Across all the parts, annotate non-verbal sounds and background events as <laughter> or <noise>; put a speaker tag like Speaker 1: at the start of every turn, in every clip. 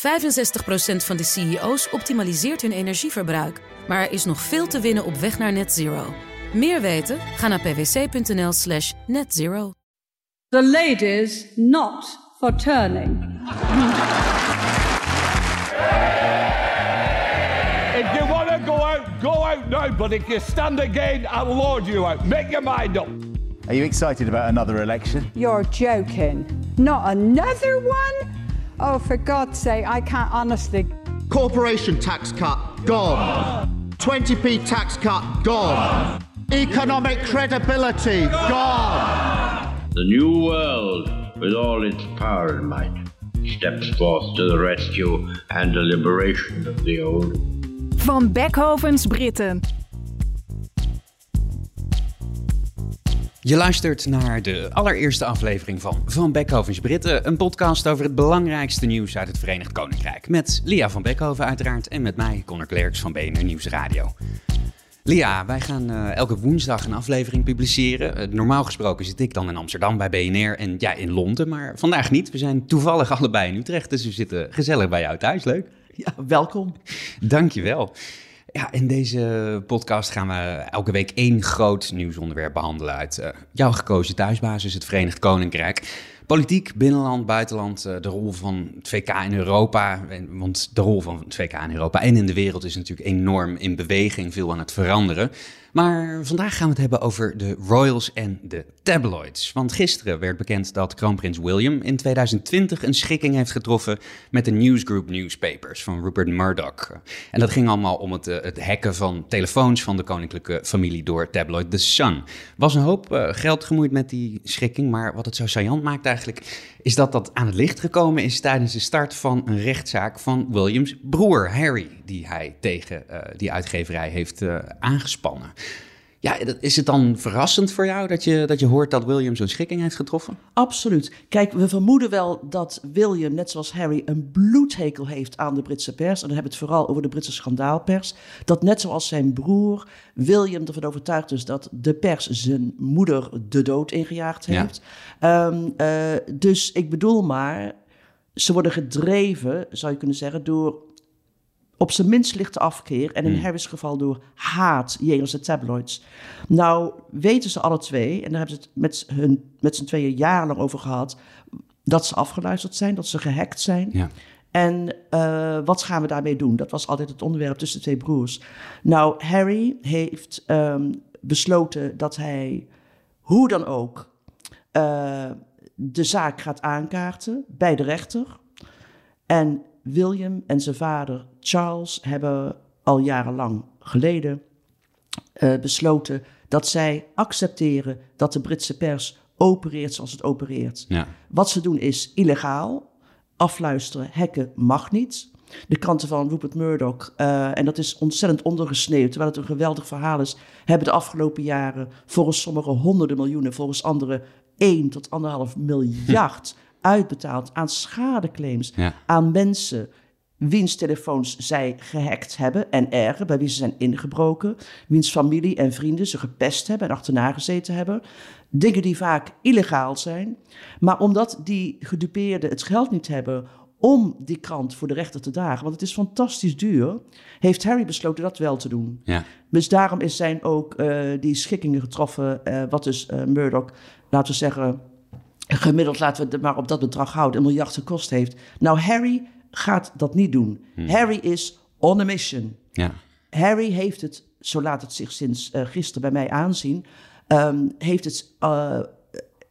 Speaker 1: 65% van de CEO's optimaliseert hun energieverbruik. Maar er is nog veel te winnen op weg naar net zero. Meer weten? Ga naar pwc.nl slash netzero.
Speaker 2: The ladies not for turning.
Speaker 3: If you want to go out, go out now. But if you stand again, I'll lord you out. Make your mind up.
Speaker 4: Are you excited about another election?
Speaker 2: You're joking. Not another one? Oh, for God's sake, I can't honestly.
Speaker 5: Corporation tax cut, gone. 20p tax cut, gone. Economic credibility, gone.
Speaker 6: The new world, with all its power and might, steps forth to the rescue and the liberation of the old.
Speaker 7: Van Beckhovens Britten.
Speaker 8: Je luistert naar de allereerste aflevering van Van Beckhovens Britten, een podcast over het belangrijkste nieuws uit het Verenigd Koninkrijk. Met Lia van Beckhoven uiteraard en met mij, Conor Klerks van BNR Nieuws Radio. Lia, wij gaan uh, elke woensdag een aflevering publiceren. Uh, normaal gesproken zit ik dan in Amsterdam bij BNR en ja, in Londen, maar vandaag niet. We zijn toevallig <laughs> allebei in Utrecht, dus we zitten gezellig bij jou thuis. Leuk.
Speaker 9: Ja, welkom.
Speaker 8: Dankjewel. Ja, in deze podcast gaan we elke week één groot nieuwsonderwerp behandelen uit uh, jouw gekozen thuisbasis, het Verenigd Koninkrijk. Politiek, binnenland, buitenland, uh, de rol van het VK in Europa. Want de rol van het VK in Europa en in de wereld is natuurlijk enorm in beweging, veel aan het veranderen. Maar vandaag gaan we het hebben over de royals en de tabloids. Want gisteren werd bekend dat kroonprins William in 2020 een schikking heeft getroffen met de Newsgroup Newspapers van Rupert Murdoch. En dat ging allemaal om het, het hacken van telefoons van de koninklijke familie door tabloid The Sun. Was een hoop uh, geld gemoeid met die schikking, maar wat het zo saillant maakt eigenlijk, is dat dat aan het licht gekomen is tijdens de start van een rechtszaak van Williams broer Harry, die hij tegen uh, die uitgeverij heeft uh, aangespannen. Ja, is het dan verrassend voor jou dat je, dat je hoort dat William zo'n schikking heeft getroffen?
Speaker 9: Absoluut. Kijk, we vermoeden wel dat William, net zoals Harry, een bloedhekel heeft aan de Britse pers. En dan hebben we het vooral over de Britse schandaalpers. Dat net zoals zijn broer, William ervan overtuigd is dat de pers zijn moeder de dood ingejaagd heeft. Ja. Um, uh, dus ik bedoel maar, ze worden gedreven, zou je kunnen zeggen, door op zijn minst lichte afkeer en in hmm. Harry's geval door haat jegens de tabloids. Nou weten ze alle twee, en daar hebben ze het met, hun, met z'n tweeën jarenlang over gehad, dat ze afgeluisterd zijn, dat ze gehackt zijn.
Speaker 8: Ja.
Speaker 9: En uh, wat gaan we daarmee doen? Dat was altijd het onderwerp tussen de twee broers. Nou, Harry heeft um, besloten dat hij hoe dan ook uh, de zaak gaat aankaarten bij de rechter. En William en zijn vader Charles hebben al jarenlang geleden uh, besloten dat zij accepteren dat de Britse pers opereert zoals het opereert.
Speaker 8: Ja.
Speaker 9: Wat ze doen is illegaal. Afluisteren, hacken mag niet. De kranten van Rupert Murdoch, uh, en dat is ontzettend ondergesneeuwd, terwijl het een geweldig verhaal is, hebben de afgelopen jaren volgens sommigen honderden miljoenen, volgens anderen 1 tot 1,5 miljard uitbetaald aan schadeclaims
Speaker 8: ja.
Speaker 9: aan mensen wiens telefoons zij gehackt hebben en erger, bij wie ze zijn ingebroken, wiens familie en vrienden ze gepest hebben en achterna gezeten hebben. Dingen die vaak illegaal zijn, maar omdat die gedupeerden het geld niet hebben om die krant voor de rechter te dragen, want het is fantastisch duur, heeft Harry besloten dat wel te doen.
Speaker 8: Ja.
Speaker 9: Dus daarom is zijn ook uh, die schikkingen getroffen, uh, wat dus uh, Murdoch, laten we zeggen, gemiddeld laten we het maar op dat bedrag houden, een miljard gekost heeft. Nou, Harry gaat dat niet doen. Hmm. Harry is on a mission.
Speaker 8: Ja.
Speaker 9: Harry heeft het, zo laat het zich sinds uh, gisteren bij mij aanzien, um, heeft, het, uh,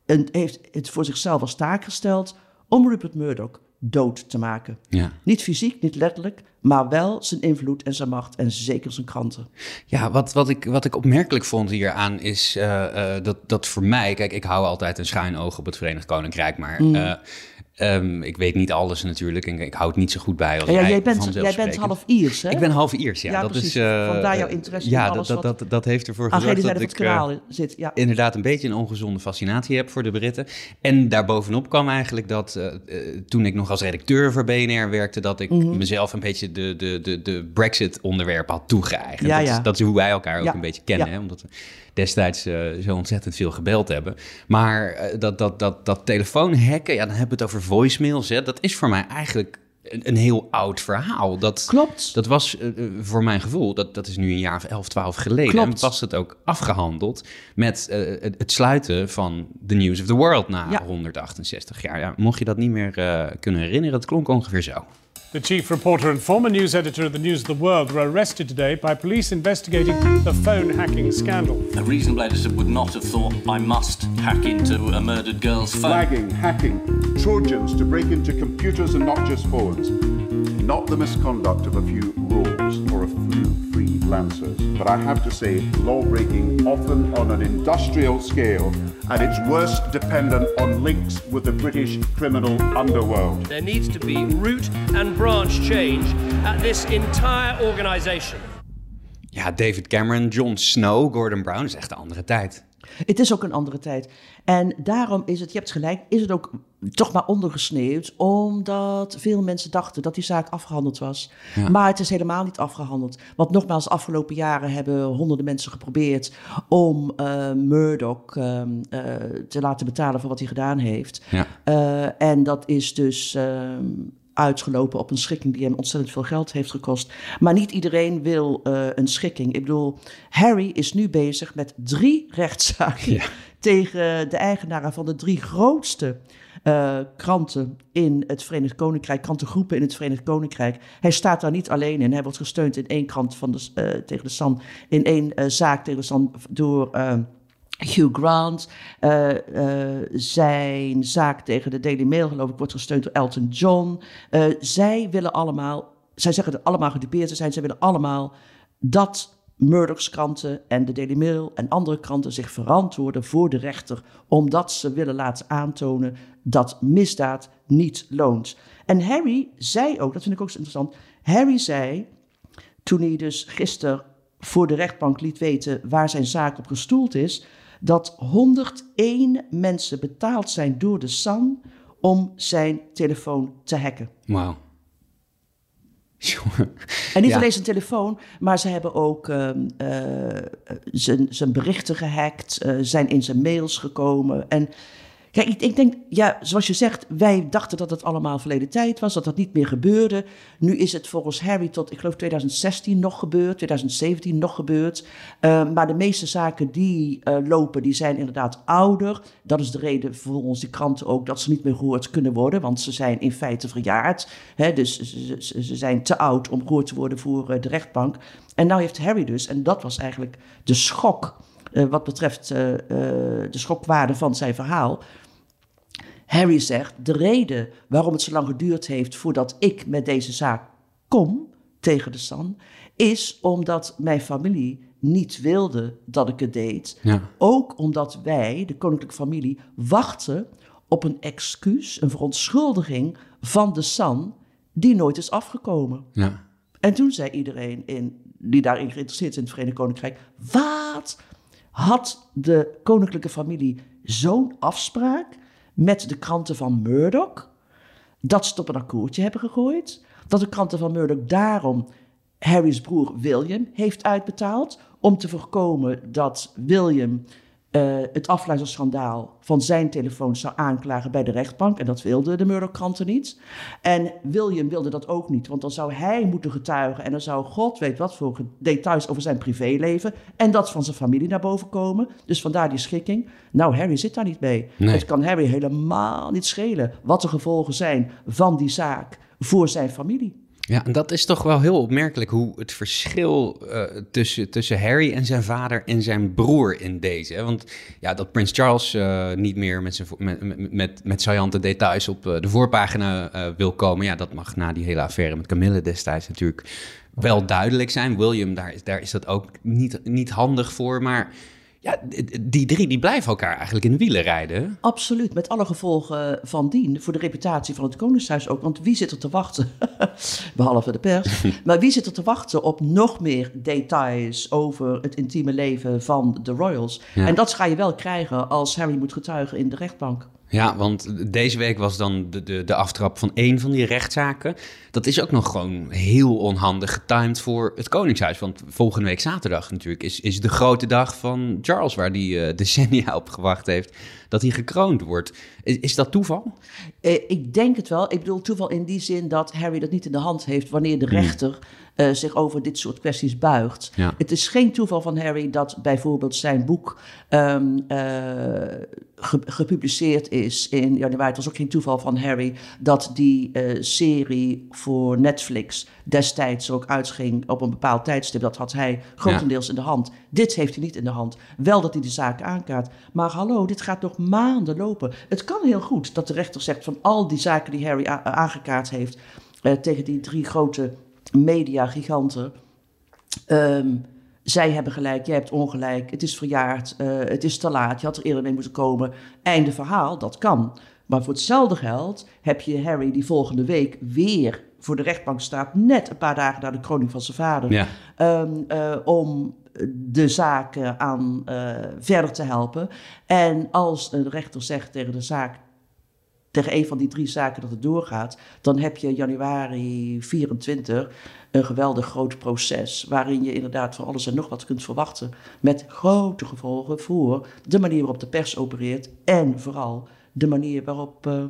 Speaker 9: een, heeft het voor zichzelf als taak gesteld om Rupert Murdoch dood te maken.
Speaker 8: Ja.
Speaker 9: Niet fysiek, niet letterlijk, maar wel zijn invloed en zijn macht en zeker zijn kranten.
Speaker 8: Ja, wat, wat, ik, wat ik opmerkelijk vond hieraan is uh, uh, dat, dat voor mij, kijk, ik hou altijd een schuin oog op het Verenigd Koninkrijk, maar
Speaker 9: Mm.
Speaker 8: uh, um, ik weet niet alles natuurlijk en ik hou het niet zo goed bij als
Speaker 9: ja,
Speaker 8: jij,
Speaker 9: jij, bent, jij bent half Iers, hè?
Speaker 8: Ik ben half Iers, ja.
Speaker 9: ja
Speaker 8: dat
Speaker 9: precies.
Speaker 8: is,
Speaker 9: Vandaar jouw interesse
Speaker 8: ja,
Speaker 9: in alles
Speaker 8: dat, dat, dat, dat heeft ervoor gezorgd
Speaker 9: dat ik kanaal zit. Ja.
Speaker 8: inderdaad een beetje een ongezonde fascinatie heb voor de Britten. En daarbovenop kwam eigenlijk dat toen ik nog als redacteur voor BNR werkte, dat ik
Speaker 9: Mhm.
Speaker 8: mm -hmm. mezelf een beetje de, de, de, de Brexit-onderwerpen had toegeëigend.
Speaker 9: Ja,
Speaker 8: dat,
Speaker 9: ja.
Speaker 8: Is, dat is hoe wij elkaar ook
Speaker 9: Ja.
Speaker 8: een beetje kennen, hè? omdat we destijds uh, zo ontzettend veel gebeld hebben. Maar uh, dat, dat, dat, dat telefoon hacken, ja, dan hebben we het over voicemails. Hè? Dat is voor mij eigenlijk een, een heel oud verhaal. Dat,
Speaker 9: Klopt.
Speaker 8: Dat was uh, voor mijn gevoel, dat, dat is nu een jaar of 11, 12 geleden.
Speaker 9: Klopt.
Speaker 8: En was het ook afgehandeld met uh, het, het, sluiten van The News of the World na
Speaker 9: Ja.
Speaker 8: 168 jaar. Ja, mocht je dat niet meer uh, kunnen herinneren, het klonk ongeveer zo.
Speaker 10: The chief reporter and former news editor of the News of the World were arrested today by police investigating the phone hacking scandal.
Speaker 11: A reasonable editor would not have thought I must hack into a murdered girl's phone.
Speaker 12: Flagging, hacking, Trojans to break into computers and not just phones. Not the misconduct of a few rogues or a few freelancers, but I have to say, law breaking often on an industrial scale, at its worst dependent on links with the British criminal underworld.
Speaker 13: There needs to be root and branch change at this entire organisation.
Speaker 8: Ja, David Cameron, Jon Snow, Gordon Brown is echt een andere tijd.
Speaker 9: Het is ook een andere tijd. En daarom is het, je hebt gelijk, is het ook toch maar ondergesneeuwd. Omdat veel mensen dachten dat die zaak afgehandeld was.
Speaker 8: Ja.
Speaker 9: Maar het is helemaal niet afgehandeld. Want nogmaals, de afgelopen jaren hebben honderden mensen geprobeerd om uh, Murdoch uh, uh, te laten betalen voor wat hij gedaan heeft.
Speaker 8: Ja.
Speaker 9: Uh, en dat is dus ehm, uitgelopen op een schikking die hem ontzettend veel geld heeft gekost. Maar niet iedereen wil uh, een schikking. Ik bedoel, Harry is nu bezig met drie rechtszaken
Speaker 8: Ja.
Speaker 9: tegen de eigenaren van de drie grootste uh, kranten in het Verenigd Koninkrijk, krantengroepen in het Verenigd Koninkrijk. Hij staat daar niet alleen in. Hij wordt gesteund in één krant van de, uh, tegen de in één uh, zaak tegen de Sun door. Hugh Grant, uh, uh, zijn zaak tegen de Daily Mail, geloof ik, wordt gesteund door Elton John. Uh, zij willen allemaal, zij zeggen er allemaal gedupeerd zijn, zij willen allemaal dat Murdoch's kranten en de Daily Mail en andere kranten zich verantwoorden voor de rechter, omdat ze willen laten aantonen dat misdaad niet loont. En Harry zei ook, dat vind ik ook zo interessant, Harry zei, toen hij dus gisteren voor de rechtbank liet weten waar zijn zaak op gestoeld is, dat 101 mensen betaald zijn door de Sun om zijn telefoon te hacken.
Speaker 8: Wauw.
Speaker 9: En niet
Speaker 8: Ja.
Speaker 9: alleen zijn telefoon, maar ze hebben ook ehm, eh, zijn, zijn berichten gehackt, eh, zijn in zijn mails gekomen. En kijk, ik, ik denk, ja, zoals je zegt, wij dachten dat het allemaal verleden tijd was, dat dat niet meer gebeurde. Nu is het volgens Harry tot, ik geloof 2016 nog gebeurd, 2017 nog gebeurd. Eh, maar de meeste zaken die eh, lopen, die zijn inderdaad ouder. Dat is de reden volgens de kranten ook dat ze niet meer gehoord kunnen worden, want ze zijn in feite verjaard. Hè, dus ze, zijn te oud om gehoord te worden voor eh, de rechtbank. En nou heeft Harry dus, en dat was eigenlijk de schok eh, wat betreft de schokwaarde van zijn verhaal. Harry zegt, de reden waarom het zo lang geduurd heeft voordat ik met deze zaak kom tegen de San, is omdat mijn familie niet wilde dat ik het deed.
Speaker 8: Ja.
Speaker 9: Ook omdat wij, de koninklijke familie, wachten op een excuus, een verontschuldiging van de San, die nooit is afgekomen.
Speaker 8: Ja.
Speaker 9: En toen zei iedereen in, die daarin geïnteresseerd is in het Verenigd Koninkrijk: Wat? Had de koninklijke familie zo'n afspraak met de kranten van Murdoch? Dat ze het op een akkoordje hebben gegooid? Dat de kranten van Murdoch daarom Harry's broer William heeft uitbetaald? Om te voorkomen dat William eh, het afluisterschandaal van zijn telefoon zou aanklagen bij de rechtbank. En dat wilden de Murdoch-kranten niet. En William wilde dat ook niet, want dan zou hij moeten getuigen. En dan zou God weet wat voor details over zijn privéleven en dat van zijn familie naar boven komen. Dus vandaar die schikking. Nou, Harry zit daar niet mee.
Speaker 8: Nee.
Speaker 9: Het kan Harry helemaal niet schelen wat de gevolgen zijn van die zaak voor zijn familie.
Speaker 8: Ja, en dat is toch wel heel opmerkelijk hoe het verschil eh, tussen, tussen Harry en zijn vader en zijn broer in deze. Hè? Want ja, dat Prins Charles eh, niet meer met, zijn, met, met, met, saillante details op eh, de voorpagina wil komen, ja, dat mag na die hele affaire met Camille destijds natuurlijk wel duidelijk zijn. William, daar, is- daar is dat ook niet, niet handig voor, maar ja, die drie die blijven elkaar eigenlijk in de wielen rijden.
Speaker 9: Absoluut, met alle gevolgen van dien. Voor de reputatie van het Koningshuis ook. Want wie zit er te wachten? <laughs> Behalve de pers. <laughs> maar wie zit er te wachten op nog meer details over het intieme leven van de royals?
Speaker 8: Ja.
Speaker 9: En dat ga je wel krijgen als Harry moet getuigen in de rechtbank.
Speaker 8: Ja, want deze week was dan de, de, de aftrap van één van die rechtszaken. Dat is ook nog gewoon heel onhandig getimed voor het Koningshuis. Want volgende week zaterdag natuurlijk is, is de grote dag van Charles, waar die eh, decennia op gewacht heeft. Dat hij gekroond wordt. Is, is dat toeval?
Speaker 9: Eh, ik denk het wel. Ik bedoel toeval in die zin dat Harry dat niet in de hand heeft wanneer de
Speaker 8: Hmm.
Speaker 9: rechter eh, zich over dit soort kwesties buigt.
Speaker 8: Ja.
Speaker 9: Het is geen toeval van Harry dat bijvoorbeeld zijn boek ehm, eh, ge- gepubliceerd is in januari. Het was ook geen toeval van Harry dat die serie voor Netflix destijds ook uitging op een bepaald tijdstip. Dat had hij grotendeels in de hand. Dit heeft hij niet in de hand. Wel dat hij de zaak aankaart. Maar hallo, dit gaat nog maanden lopen. Het kan heel goed dat de rechter zegt van al die zaken die Harry aangekaart heeft eh, tegen die drie grote mediagiganten. Ehm, zij hebben gelijk, jij hebt ongelijk, het is verjaard, eh, het is te laat, je had er eerder mee moeten komen. Einde verhaal, dat kan. Maar voor hetzelfde geld heb je Harry die volgende week weer voor de rechtbank staat, net een paar dagen na de kroning van zijn vader,
Speaker 8: Ja.
Speaker 9: ehm, eh, om de zaak eh, aan eh, verder te helpen. En als een rechter zegt tegen de zaak, tegen een van die drie zaken dat het doorgaat, dan heb je januari 24 een geweldig groot proces. Waarin je inderdaad van alles en nog wat kunt verwachten. Met grote gevolgen voor de manier waarop de pers opereert. En vooral de manier waarop eh,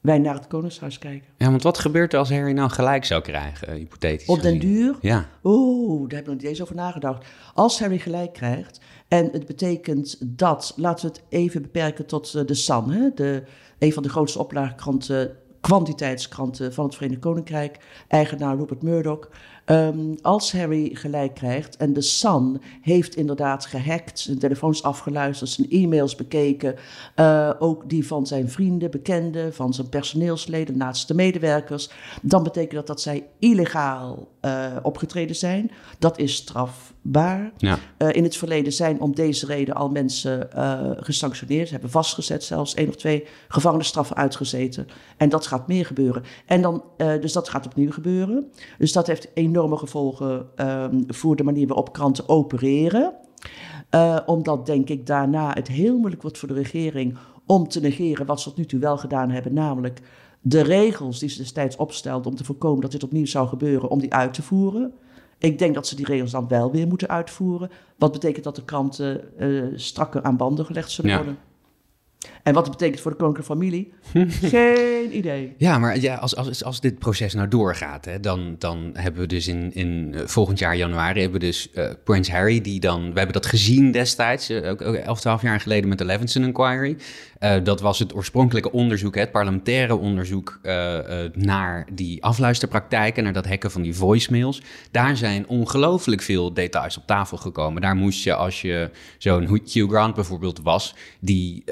Speaker 9: wij naar het Koningshuis kijken.
Speaker 8: Ja, want wat gebeurt er als Harry nou gelijk zou krijgen, hypothetisch
Speaker 9: Op den
Speaker 8: gezien?
Speaker 9: duur?
Speaker 8: Ja.
Speaker 9: Oeh, daar heb ik nog niet eens over nagedacht. Als Harry gelijk krijgt, en het betekent dat, laten we het even beperken tot eh, de Sun, hè, de, een van de grootste oplaagkranten, kwantiteitskranten van het Verenigd Koninkrijk, eigenaar Rupert Murdoch. Ehm, als Harry gelijk krijgt en de Sun heeft inderdaad gehackt, zijn telefoons afgeluisterd, zijn e-mails bekeken, eh, ook die van zijn vrienden, bekenden, van zijn personeelsleden, naaste medewerkers, dan betekent dat dat zij illegaal eh, opgetreden zijn. Dat is strafbaar.
Speaker 8: Ja.
Speaker 9: Eh, in het verleden zijn om deze reden al mensen gesanctioneerd, Ze hebben vastgezet, zelfs één of twee gevangenisstraffen uitgezeten. En dat gaat meer gebeuren. En dan, dus dat gaat opnieuw gebeuren. Dus dat heeft enorme gevolgen ehm, voor de manier waarop kranten opereren. Eh, omdat, denk ik, daarna het heel moeilijk wordt voor de regering om te negeren wat ze tot nu toe wel gedaan hebben, namelijk de regels die ze destijds opstelden om te voorkomen dat dit opnieuw zou gebeuren, om die uit te voeren. Ik denk dat ze die regels dan wel weer moeten uitvoeren. Wat betekent dat de kranten eh, strakker aan banden gelegd zullen
Speaker 8: Ja.
Speaker 9: worden. En wat het betekent voor de koninklijke familie? Geen idee.
Speaker 8: Ja, maar ja, als, als, als dit proces nou doorgaat, hè, dan, dan hebben we dus in, in eh, volgend jaar januari hebben we dus eh, Prins Harry, die dan, we hebben dat gezien destijds, eh, ook, ook 11, 12 jaar geleden met de Levinson Inquiry. Dat was het oorspronkelijke onderzoek, hè, het parlementaire onderzoek naar die afluisterpraktijken, naar dat hacken van die voicemails. Daar zijn ongelooflijk veel details op tafel gekomen. Daar moest je, als je zo'n Hugh Grant bijvoorbeeld was, die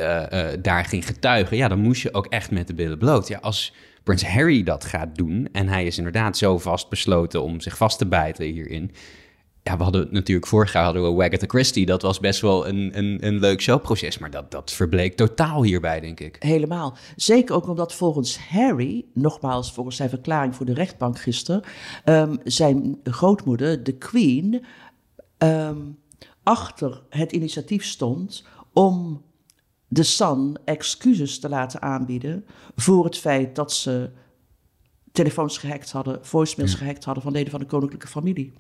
Speaker 8: daar ging getuigen, ja, dan moest je ook echt met de billen bloot. Ja, als Prins Harry dat gaat doen en hij is inderdaad zo vast besloten om zich vast te bijten hierin. Ja, we hadden natuurlijk vorig jaar hadden we Christie. Dat was best wel een, een, een leuk showproces, maar dat, dat verbleek totaal hierbij, denk ik.
Speaker 9: Helemaal. Zeker ook omdat volgens Harry, nogmaals volgens zijn verklaring voor de rechtbank gisteren, ehm, zijn grootmoeder, de Queen, ehm, achter het initiatief stond om de Sun excuses te laten aanbieden voor het feit dat ze telefoons gehackt hadden, voicemails gehackt hadden van leden van de koninklijke familie.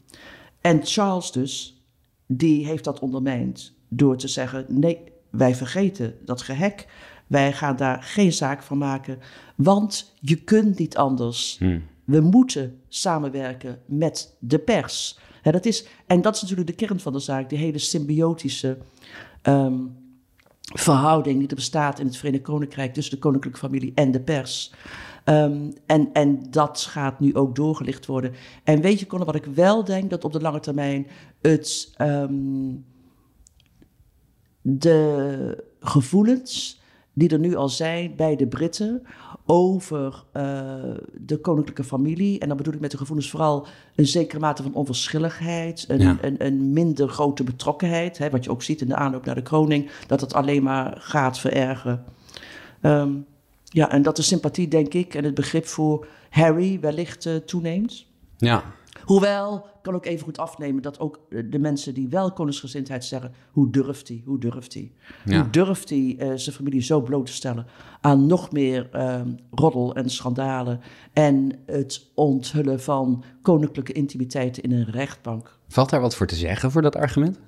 Speaker 9: En Charles dus, die heeft dat ondermijnd door te zeggen: nee, wij vergeten dat gehack. Wij gaan daar geen zaak van maken, want je kunt niet anders. We moeten samenwerken met de pers. Dat is, en dat is natuurlijk de kern van de zaak, die hele symbiotische ehm, verhouding die er bestaat in het Verenigd Koninkrijk tussen de koninklijke familie en de pers. Ehm, en, en dat gaat nu ook doorgelicht worden. En weet je, Conor, wat ik wel denk, dat op de lange termijn het ehm, de gevoelens die er nu al zijn bij de Britten over eh, de koninklijke familie. En dan bedoel ik met de gevoelens vooral een zekere mate van onverschilligheid, een,
Speaker 8: Ja.
Speaker 9: een, een minder grote betrokkenheid. Hè, wat je ook ziet in de aanloop naar de kroning, dat het alleen maar gaat verergeren. Ehm, ja, en dat de sympathie, denk ik, en het begrip voor Harry wellicht eh, toeneemt.
Speaker 8: Ja.
Speaker 9: Hoewel, ik kan ook even goed afnemen dat ook eh, de mensen die wel koningsgezindheid zeggen, hoe durft hij, hoe durft hij?
Speaker 8: Ja.
Speaker 9: Hoe durft hij eh, zijn familie zo bloot te stellen aan nog meer ehm, roddel en schandalen en het onthullen van koninklijke intimiteiten in een rechtbank?
Speaker 8: Valt daar wat voor te zeggen voor dat argument?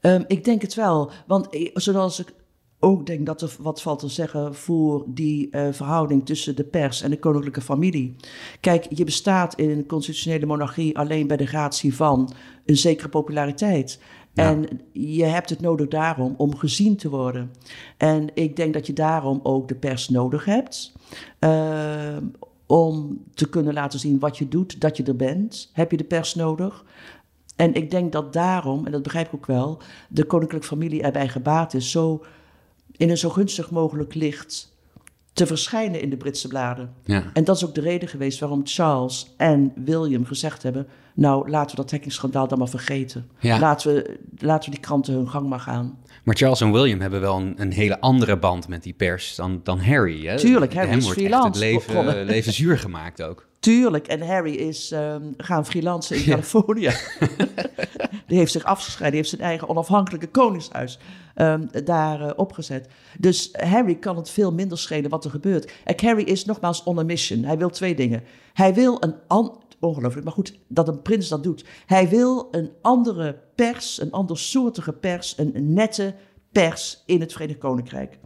Speaker 9: Ehm, ik denk het wel, want eh, zoals ik ook denk dat er wat valt te zeggen voor die uh, verhouding tussen de pers en de koninklijke familie. Kijk, je bestaat in een constitutionele monarchie alleen bij de gratie van een zekere populariteit. Ja. En je hebt het nodig daarom om gezien te worden. En ik denk dat je daarom ook de pers nodig hebt. Uh, om te kunnen laten zien wat je doet, dat je er bent, heb je de pers nodig. En ik denk dat daarom, en dat begrijp ik ook wel, de koninklijke familie erbij gebaat is zo in een zo gunstig mogelijk licht te verschijnen in de Britse bladen.
Speaker 8: Ja.
Speaker 9: En dat is ook de reden geweest waarom Charles en William gezegd hebben: Nou, laten we dat hackingschandaal dan maar vergeten.
Speaker 8: Ja.
Speaker 9: Laten, we, laten we die kranten hun gang maar gaan.
Speaker 8: Maar Charles en William hebben wel een, een hele andere band met die pers dan, dan Harry. Hè?
Speaker 9: Tuurlijk, Harry
Speaker 8: Hem
Speaker 9: is
Speaker 8: wordt echt het leven, leven zuur gemaakt ook.
Speaker 9: Tuurlijk, en Harry is ehm, gaan freelancen in Californië. <laughs> die heeft zich afgescheiden, die heeft zijn eigen onafhankelijke koningshuis ehm, daar eh, opgezet. Dus Harry kan het veel minder schelen wat er gebeurt. Kijk, Harry is nogmaals on a mission. Hij wil twee dingen. Hij wil een ongelooflijk, maar goed dat een prins dat doet. Hij wil een andere pers, een andersoortige pers, een nette pers in het Verenigd Koninkrijk.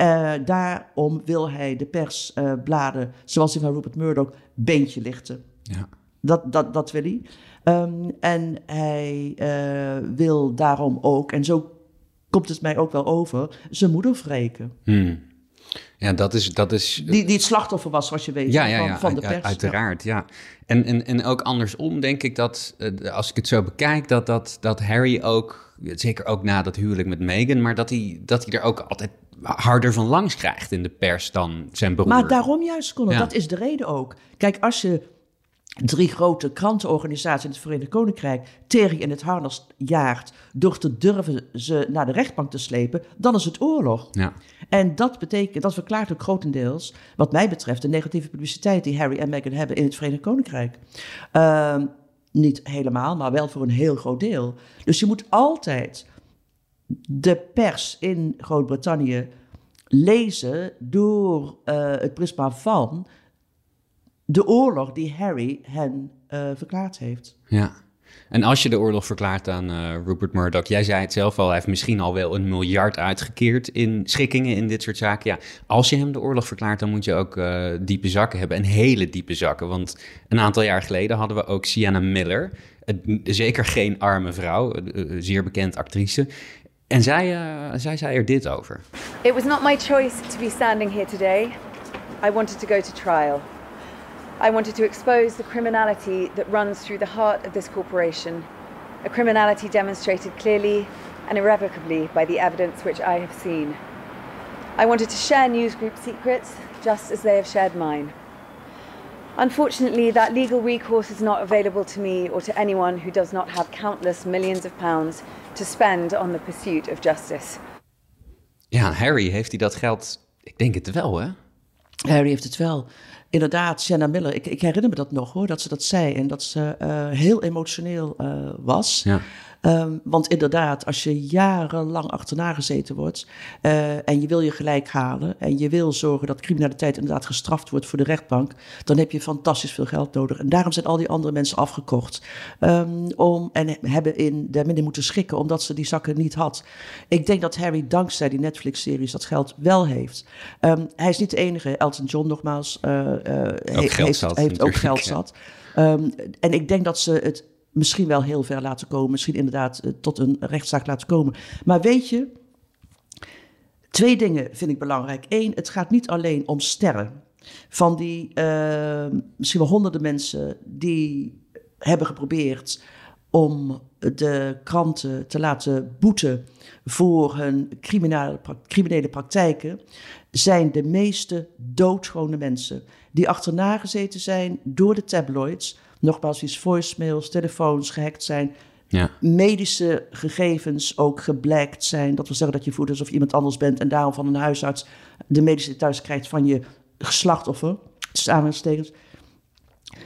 Speaker 9: Uh, daarom wil hij de persbladen, zoals die van Rupert Murdoch, beentje lichten.
Speaker 8: Ja.
Speaker 9: Dat, dat, dat wil hij. Um, en hij uh, wil daarom ook, en zo komt het mij ook wel over, zijn moeder wreken.
Speaker 8: Hmm. Ja, dat is... Dat is
Speaker 9: die, die het slachtoffer was, zoals je weet,
Speaker 8: ja, ja,
Speaker 9: van,
Speaker 8: ja,
Speaker 9: van de pers.
Speaker 8: Uiteraard, ja. En, en, en ook andersom denk ik dat, uh, als ik het zo bekijk, dat, dat, dat Harry ook, zeker ook na dat huwelijk met Meghan, maar dat hij, dat hij er ook altijd harder van langs krijgt in de pers dan zijn broer.
Speaker 9: Maar daarom juist,
Speaker 8: Ja.
Speaker 9: dat is de reden ook. Kijk, als je drie grote krantenorganisaties in het Verenigd Koninkrijk tegen in het harnas jaagt door te durven ze naar de rechtbank te slepen, dan is het oorlog.
Speaker 8: Ja.
Speaker 9: En dat betekent, dat verklaart ook grotendeels, wat mij betreft, de negatieve publiciteit die Harry en Meghan hebben in het Verenigd Koninkrijk. Ehm, niet helemaal, maar wel voor een heel groot deel. Dus je moet altijd de pers in Groot-Brittannië lezen door eh, het prisma van de oorlog die Harry hen eh, verklaard heeft.
Speaker 8: Ja. En als je de oorlog verklaart aan eh, Rupert Murdoch, jij zei het zelf al, hij heeft misschien al wel een miljard uitgekeerd in schikkingen in dit soort zaken. Ja, als je hem de oorlog verklaart, dan moet je ook diepe zakken hebben en hele diepe zakken. Want een aantal jaar geleden hadden we ook Sienna Miller, zeker geen arme vrouw, zeer bekend actrice. En zij, eh, zij zei er dit over.
Speaker 14: It was not my choice to be standing here today. I wanted to go to trial. I wanted to expose the criminality that runs through the heart of this corporation, a criminality demonstrated clearly and irrevocably by the evidence which I have seen. I wanted to share news group secrets just as they have shared mine. Unfortunately, that legal recourse is not available to me or to anyone who does not have countless millions of pounds to spend on the pursuit of justice.
Speaker 8: Ja, Harry, heeft hij dat geld? Ik denk het wel, hè?
Speaker 9: Harry heeft het wel. Inderdaad, Sienna Miller, ik, ik herinner me dat nog hoor, dat ze dat zei en dat ze eh, heel emotioneel eh, was.
Speaker 8: Ja.
Speaker 9: Ehm, want inderdaad, als je jarenlang achterna gezeten wordt eh, en je wil je gelijk halen en je wil zorgen dat criminaliteit inderdaad gestraft wordt voor de rechtbank, dan heb je fantastisch veel geld nodig. En daarom zijn al die andere mensen afgekocht. Ehm, om, en hebben in de minder moeten schikken omdat ze die zakken niet had. Ik denk dat Harry dankzij die Netflix-series dat geld wel heeft. Ehm, hij is niet de enige. Elton John nogmaals eh, eh, he- heeft,
Speaker 8: zat,
Speaker 9: heeft ook geld zat. En ik denk dat ze het misschien wel heel ver laten komen. Misschien inderdaad eh, tot een rechtszaak laten komen. Maar weet je, twee dingen vind ik belangrijk. Eén, het gaat niet alleen om sterren. Van die eh, misschien wel honderden mensen die hebben geprobeerd om de kranten te laten boeten voor hun criminele, criminele praktijken, zijn de meeste doodschone mensen die achterna gezeten zijn door de tabloids. Nogmaals, die voicemails, telefoons gehackt zijn,
Speaker 8: Ja.
Speaker 9: medische gegevens ook geblackt zijn. Dat wil zeggen dat je voelt alsof je iemand anders bent en daarom van een huisarts de medische details krijgt van je slachtoffer. tussen aanhalingstekens.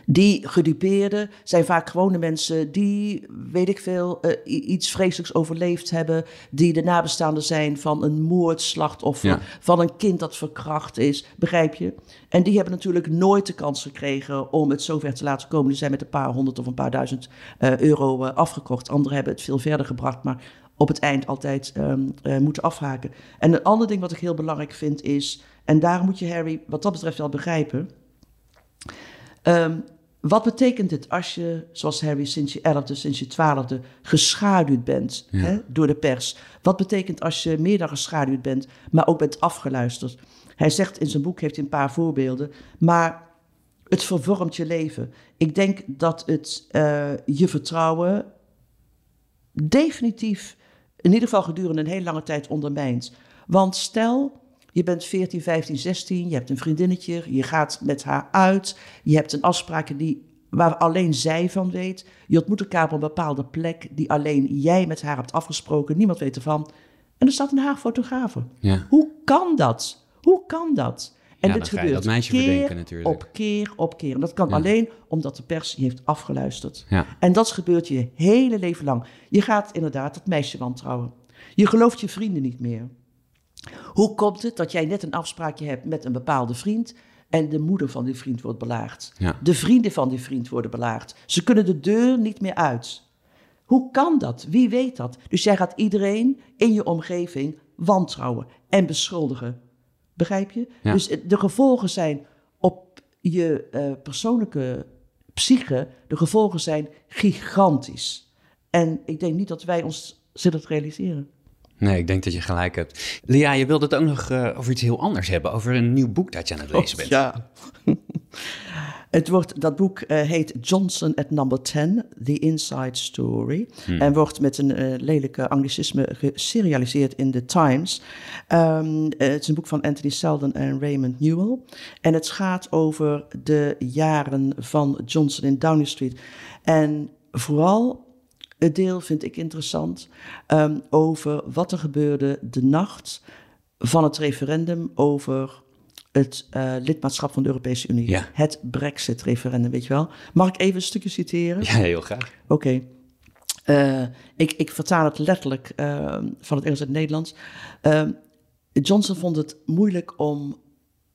Speaker 9: Die gedupeerden zijn vaak gewone mensen die, weet ik veel, eh, iets vreselijks overleefd hebben. Die de nabestaanden zijn van een moordslachtoffer,
Speaker 8: Ja.
Speaker 9: van een kind dat verkracht is. Begrijp je? En die hebben natuurlijk nooit de kans gekregen om het zover te laten komen. Die zijn met een paar honderd of een paar duizend eh, euro eh, afgekocht. Anderen hebben het veel verder gebracht. Maar op het eind altijd ehm, eh, moeten afhaken. En een ander ding wat ik heel belangrijk vind is, en daar moet je Harry wat dat betreft wel begrijpen. Ehm, wat betekent het als je, zoals Harry, sinds je elfde, sinds je twaalfde, geschaduwd bent
Speaker 8: Ja.
Speaker 9: hè, door de pers? Wat betekent als je meer dan geschaduwd bent, maar ook bent afgeluisterd? Hij zegt in zijn boek, heeft hij een paar voorbeelden, maar het vervormt je leven. Ik denk dat het eh, je vertrouwen definitief, in ieder geval gedurende een hele lange tijd, ondermijnt. Want stel, je bent 14, 15, 16, je hebt een vriendinnetje, je gaat met haar uit, je hebt een afspraak die, waar alleen zij van weet. Je ontmoet elkaar op een bepaalde plek die alleen jij met haar hebt afgesproken, niemand weet ervan. En er staat een haar fotografe.
Speaker 8: Ja.
Speaker 9: Hoe kan dat? Hoe kan dat? En
Speaker 8: Ja,
Speaker 9: dit gebeurt
Speaker 8: dat meisje
Speaker 9: keer
Speaker 8: verdenken natuurlijk.
Speaker 9: op keer op keer. En dat kan
Speaker 8: Ja.
Speaker 9: alleen omdat de pers je heeft afgeluisterd.
Speaker 8: Ja.
Speaker 9: En dat gebeurt je hele leven lang. Je gaat inderdaad dat meisje wantrouwen. Je gelooft je vrienden niet meer. Hoe komt het dat jij net een afspraakje hebt met een bepaalde vriend en de moeder van die vriend wordt belaagd?
Speaker 8: Ja.
Speaker 9: De vrienden van die vriend worden belaagd. Ze kunnen de deur niet meer uit. Hoe kan dat? Wie weet dat? Dus jij gaat iedereen in je omgeving wantrouwen en beschuldigen. Begrijp je?
Speaker 8: Ja.
Speaker 9: Dus de gevolgen zijn op je eh, persoonlijke psyche, de gevolgen zijn gigantisch. En ik denk niet dat wij ons te realiseren.
Speaker 8: Nee, ik denk dat je gelijk hebt. Lia, je wilde het ook nog eh, over iets heel anders hebben. Over een nieuw boek dat je aan het lezen bent.
Speaker 9: Ja. <laughs> Het wordt, dat boek eh, heet Johnson at Number 10, The Inside Story.
Speaker 8: Hmm.
Speaker 9: En wordt met een eh, lelijke anglicisme geserialiseerd in The Times. Ehm, eh, het is een boek van Anthony Seldon en Raymond Newell. En het gaat over de jaren van Johnson in Downing Street. En vooral het deel vind ik interessant ehm, over wat er gebeurde de nacht van het referendum over het eh, lidmaatschap van de Europese Unie.
Speaker 8: Ja.
Speaker 9: Het Brexit-referendum, weet je wel. Mag ik even een stukje citeren?
Speaker 8: Ja, heel graag.
Speaker 9: Oké. Eh, ik, ik vertaal het letterlijk eh, van het Engels naar het Nederlands. Eh, Johnson vond het moeilijk om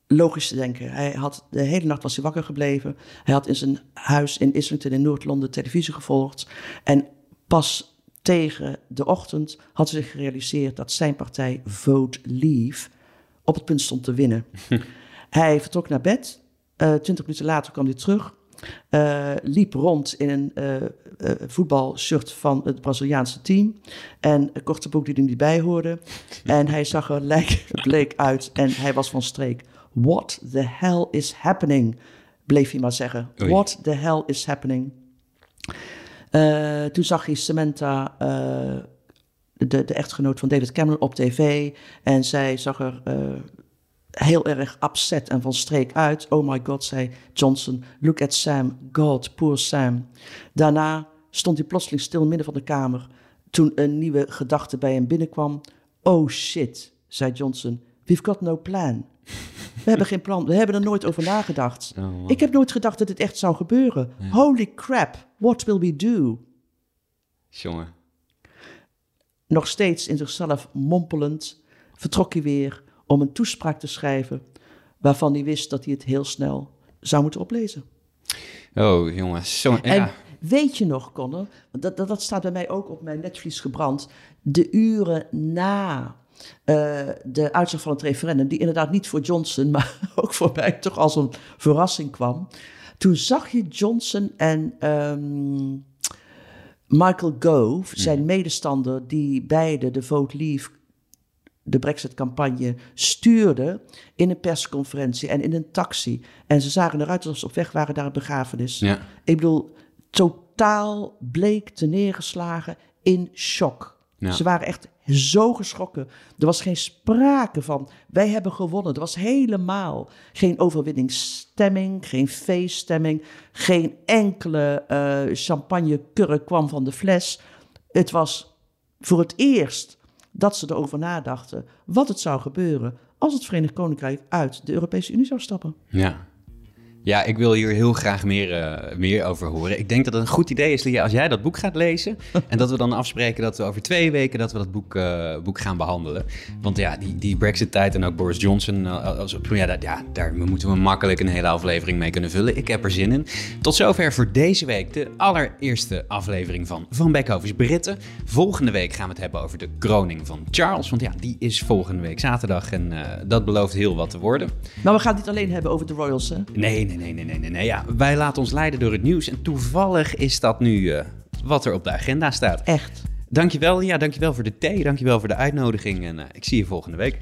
Speaker 9: logisch te denken. Hij had de hele nacht was hij wakker gebleven. Hij had in zijn huis in Islington in Noord-Londen televisie gevolgd. En pas tegen de ochtend had hij zich gerealiseerd dat zijn partij Vote Leave op het punt stond te winnen. <laughs> hij vertrok naar bed. Eh, Twintig minuten later kwam hij terug. eh, liep rond in een eh, voetbalshirt van het Braziliaanse team. En een korte broek die er niet bij hoorde. <laughs> en hij zag er lijk, bleek uit en hij was van streek. What the hell is happening? Bleef hij maar zeggen.
Speaker 8: Oei.
Speaker 9: What the hell is happening? Eh, toen zag hij Samantha, eh, de, de echtgenoot van David Cameron, op tv. En zij zag er eh, heel erg upset en van streek uit. Oh my god, zei Johnson. Look at Sam. God, poor Sam. Daarna stond hij plotseling stil in midden van de kamer. Toen een nieuwe gedachte bij hem binnenkwam. Oh shit, zei Johnson. We've got no plan. We hebben geen plan. We hebben er nooit over nagedacht.
Speaker 8: Oh.
Speaker 9: Ik heb nooit gedacht dat dit echt zou gebeuren. Holy crap, what will we do?
Speaker 8: Jongen.
Speaker 9: Nog steeds in zichzelf mompelend vertrok hij weer om een toespraak te schrijven waarvan hij wist dat hij het heel snel zou moeten oplezen.
Speaker 8: Oh, jongen. Zo, ja.
Speaker 9: En weet je nog, Connor, dat, dat, dat staat bij mij ook op mijn netvlies gebrand, de uren na eh, de uitslag van het referendum, die inderdaad niet voor Johnson, <laughs> maar ook voor mij toch als een verrassing kwam. Toen zag je Johnson en ehm, Michael Gove, zijn medestander, die beide de Vote Leave, de Brexit-campagne, stuurden in een persconferentie en in een taxi. En ze zagen eruit alsof ze op weg waren naar een begrafenis.
Speaker 8: Ja.
Speaker 9: Ik bedoel, totaal bleek te neergeslagen in shock.
Speaker 8: Ja.
Speaker 9: Ze waren echt zo geschrokken. Er was geen sprake van, wij hebben gewonnen. Er was helemaal geen overwinningsstemming, geen feeststemming. Geen enkele eh champagnekurk kwam van de fles. Het was voor het eerst dat ze erover nadachten wat het zou gebeuren als het Verenigd Koninkrijk uit de Europese Unie zou stappen.
Speaker 8: Ja. Ja, ik wil hier heel graag meer, uh, meer over horen. Ik denk dat het een goed idee is, Lia, als jij dat boek gaat lezen. <laughs> en dat we dan afspreken dat we over twee weken dat we dat boek, uh, boek gaan behandelen. Want ja, die, die Brexit-tijd en ook Boris Johnson, uh, als, ja, dat, ja, daar moeten we makkelijk een hele aflevering mee kunnen vullen. Ik heb er zin in. Tot zover voor deze week de allereerste aflevering van Van Beckhovens Britten. Volgende week gaan we het hebben over de kroning van Charles. Want ja, die is volgende week zaterdag en dat belooft heel wat te worden.
Speaker 9: Maar we gaan het niet alleen hebben over de Royals, hè?
Speaker 8: Nee, nee nee, nee, nee, nee, nee. Ja, wij laten ons leiden door het nieuws. En toevallig is dat nu uh, wat er op de agenda staat.
Speaker 9: Echt.
Speaker 8: Dankjewel, ja, dankjewel voor de thee. Dankjewel voor de uitnodiging. En uh, ik zie je volgende week.